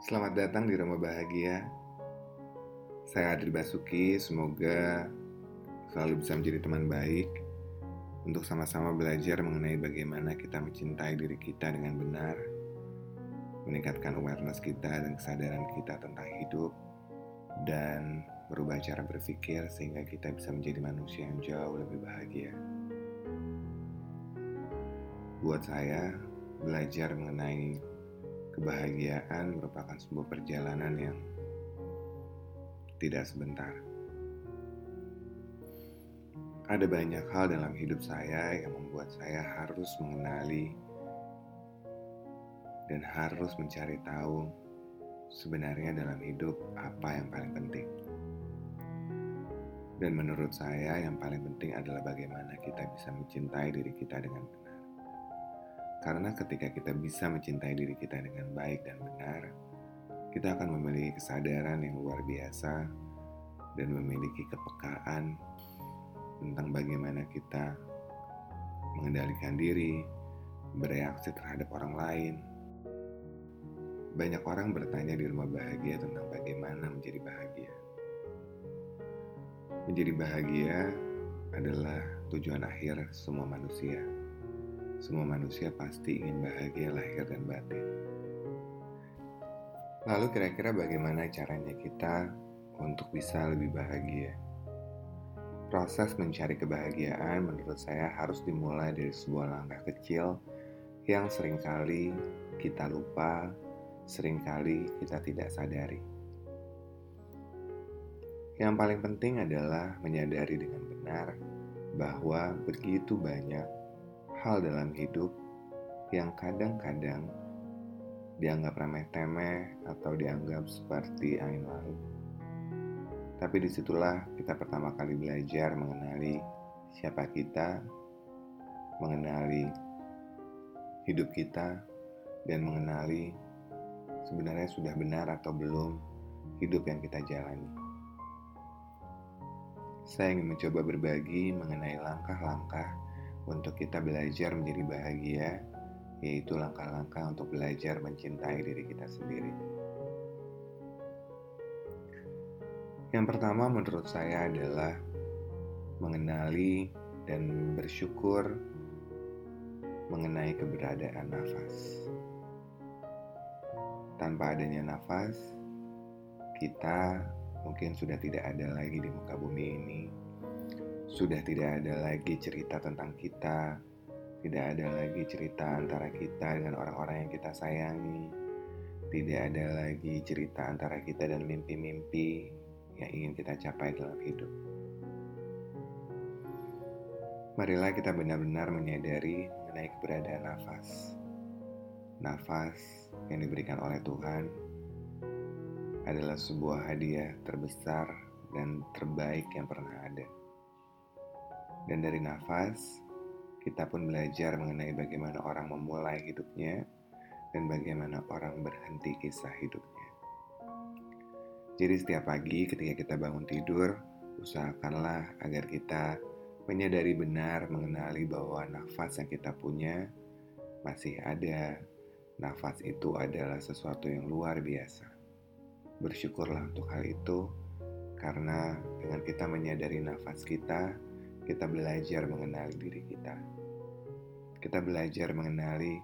Selamat datang di Rumah Bahagia. Saya Adri Basuki, semoga selalu bisa menjadi teman baik untuk sama-sama belajar mengenai bagaimana kita mencintai diri kita dengan benar, meningkatkan awareness kita dan kesadaran kita tentang hidup, dan merubah cara berpikir sehingga kita bisa menjadi manusia yang jauh lebih bahagia. Buat saya, belajar mengenai kebahagiaan merupakan sebuah perjalanan yang tidak sebentar. Ada banyak hal dalam hidup saya yang membuat saya harus mengenali dan harus mencari tahu sebenarnya dalam hidup apa yang paling penting. Dan menurut saya yang paling penting adalah bagaimana kita bisa mencintai diri kita dengan benar. Karena ketika kita bisa mencintai diri kita dengan baik dan benar, kita akan memiliki kesadaran yang luar biasa dan memiliki kepekaan tentang bagaimana kita mengendalikan diri, bereaksi terhadap orang lain. Banyak orang bertanya di rumah bahagia tentang bagaimana menjadi bahagia. Menjadi bahagia adalah tujuan akhir semua manusia. Semua manusia pasti ingin bahagia lahir dan batin. Lalu kira-kira bagaimana caranya kita untuk bisa lebih bahagia? Proses mencari kebahagiaan menurut saya harus dimulai dari sebuah langkah kecil yang sering kali kita lupa, sering kali kita tidak sadari. Yang paling penting adalah menyadari dengan benar bahwa begitu banyak hal dalam hidup yang kadang-kadang dianggap remeh-temeh atau dianggap seperti angin lalu. Tapi di situlah kita pertama kali belajar mengenali siapa kita, mengenali hidup kita, dan mengenali sebenarnya sudah benar atau belum hidup yang kita jalani. Saya ingin mencoba berbagi mengenai langkah-langkah untuk kita belajar menjadi bahagia, yaitu langkah-langkah untuk belajar mencintai diri kita sendiri. Yang pertama, menurut saya adalah mengenali dan bersyukur mengenai keberadaan nafas. Tanpa adanya nafas, kita mungkin sudah tidak ada lagi di muka bumi ini sudah tidak ada lagi cerita tentang kita, tidak ada lagi cerita antara kita dengan orang-orang yang kita sayangi, tidak ada lagi cerita antara kita dan mimpi-mimpi yang ingin kita capai dalam hidup. Marilah kita benar-benar menyadari mengenai keberadaan nafas. Nafas yang diberikan oleh Tuhan adalah sebuah hadiah terbesar dan terbaik yang pernah ada. Dan dari nafas, kita pun belajar mengenai bagaimana orang memulai hidupnya dan bagaimana orang berhenti kisah hidupnya. Jadi setiap pagi ketika kita bangun tidur, usahakanlah agar kita menyadari benar mengenali bahwa nafas yang kita punya masih ada. Nafas itu adalah sesuatu yang luar biasa. Bersyukurlah untuk hal itu, karena dengan kita menyadari nafas kita, kita belajar mengenali diri kita. Kita belajar mengenali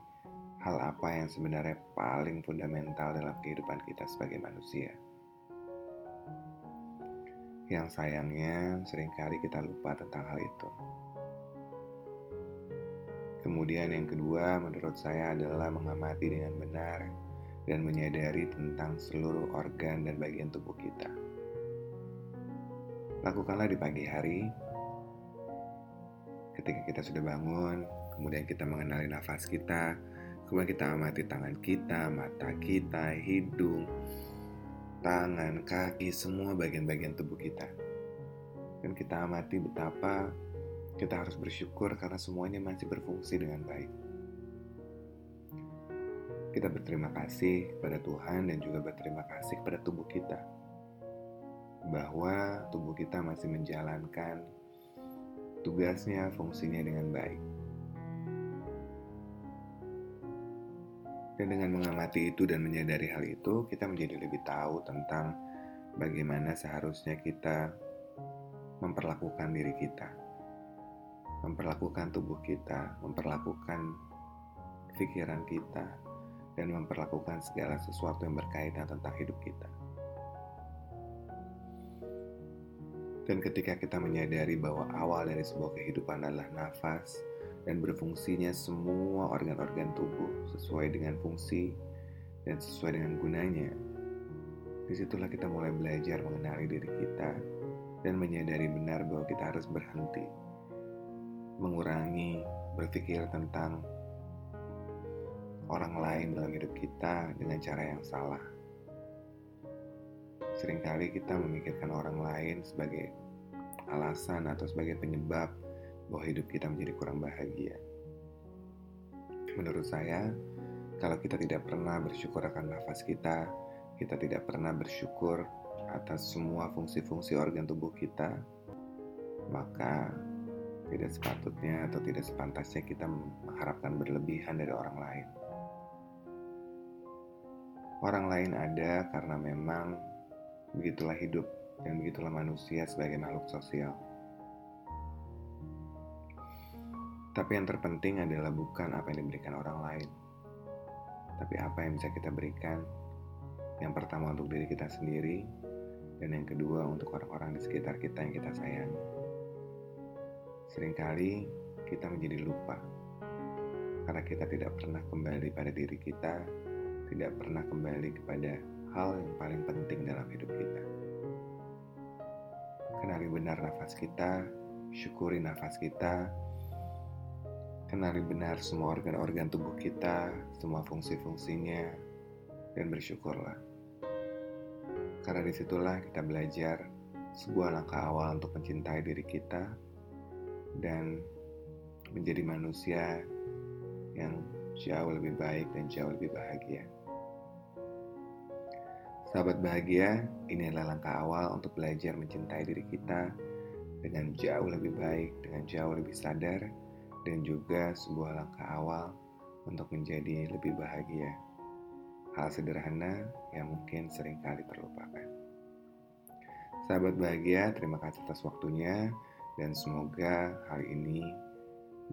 hal apa yang sebenarnya paling fundamental dalam kehidupan kita sebagai manusia. Yang sayangnya sering kali kita lupa tentang hal itu. Kemudian yang kedua menurut saya adalah mengamati dengan benar dan menyadari tentang seluruh organ dan bagian tubuh kita. Lakukanlah di pagi hari ketika kita sudah bangun, kemudian kita mengenali nafas kita, kemudian kita amati tangan kita, mata kita, hidung, tangan, kaki, semua bagian-bagian tubuh kita. Dan kita amati betapa kita harus bersyukur karena semuanya masih berfungsi dengan baik. Kita berterima kasih kepada Tuhan dan juga berterima kasih kepada tubuh kita. Bahwa tubuh kita masih menjalankan tugasnya, fungsinya dengan baik. Dan dengan mengamati itu dan menyadari hal itu, kita menjadi lebih tahu tentang bagaimana seharusnya kita memperlakukan diri kita, memperlakukan tubuh kita, memperlakukan pikiran kita, dan memperlakukan segala sesuatu yang berkaitan tentang hidup kita. Dan ketika kita menyadari bahwa awal dari sebuah kehidupan adalah nafas, dan berfungsinya semua organ-organ tubuh sesuai dengan fungsi dan sesuai dengan gunanya. Di situlah kita mulai belajar mengenali diri kita dan menyadari benar bahwa kita harus berhenti, mengurangi berpikir tentang orang lain dalam hidup kita dengan cara yang salah. Seringkali kita memikirkan orang lain sebagai alasan atau sebagai penyebab bahwa hidup kita menjadi kurang bahagia. Menurut saya, kalau kita tidak pernah bersyukur akan nafas kita, kita tidak pernah bersyukur atas semua fungsi-fungsi organ tubuh kita, maka tidak sepatutnya atau tidak sepantasnya kita mengharapkan berlebihan dari orang lain. Orang lain ada karena memang begitulah hidup dan begitulah manusia sebagai makhluk sosial. Tapi yang terpenting adalah bukan apa yang diberikan orang lain, tapi apa yang bisa kita berikan. Yang pertama untuk diri kita sendiri, dan yang kedua untuk orang-orang di sekitar kita yang kita sayangi. Seringkali kita menjadi lupa karena kita tidak pernah kembali pada diri kita, tidak pernah kembali kepada hal yang paling penting dalam hidup kita. Kenali benar nafas kita, syukuri nafas kita, Kenali benar semua organ-organ tubuh kita, semua fungsi-fungsinya, dan bersyukurlah. Karena di situlah kita belajar sebuah langkah awal untuk mencintai diri kita dan menjadi manusia yang jauh lebih baik dan jauh lebih bahagia. Sahabat bahagia, ini adalah langkah awal untuk belajar mencintai diri kita dengan jauh lebih baik, dengan jauh lebih sadar, dan juga sebuah langkah awal untuk menjadi lebih bahagia. Hal sederhana yang mungkin sering kali terlupakan. Sahabat bahagia, terima kasih atas waktunya dan semoga hal ini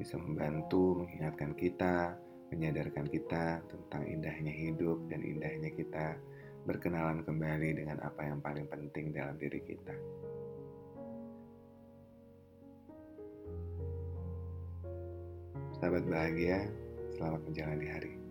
bisa membantu mengingatkan kita, menyadarkan kita tentang indahnya hidup dan indahnya kita berkenalan kembali dengan apa yang paling penting dalam diri kita. Sahabat bahagia, selamat menjalani hari.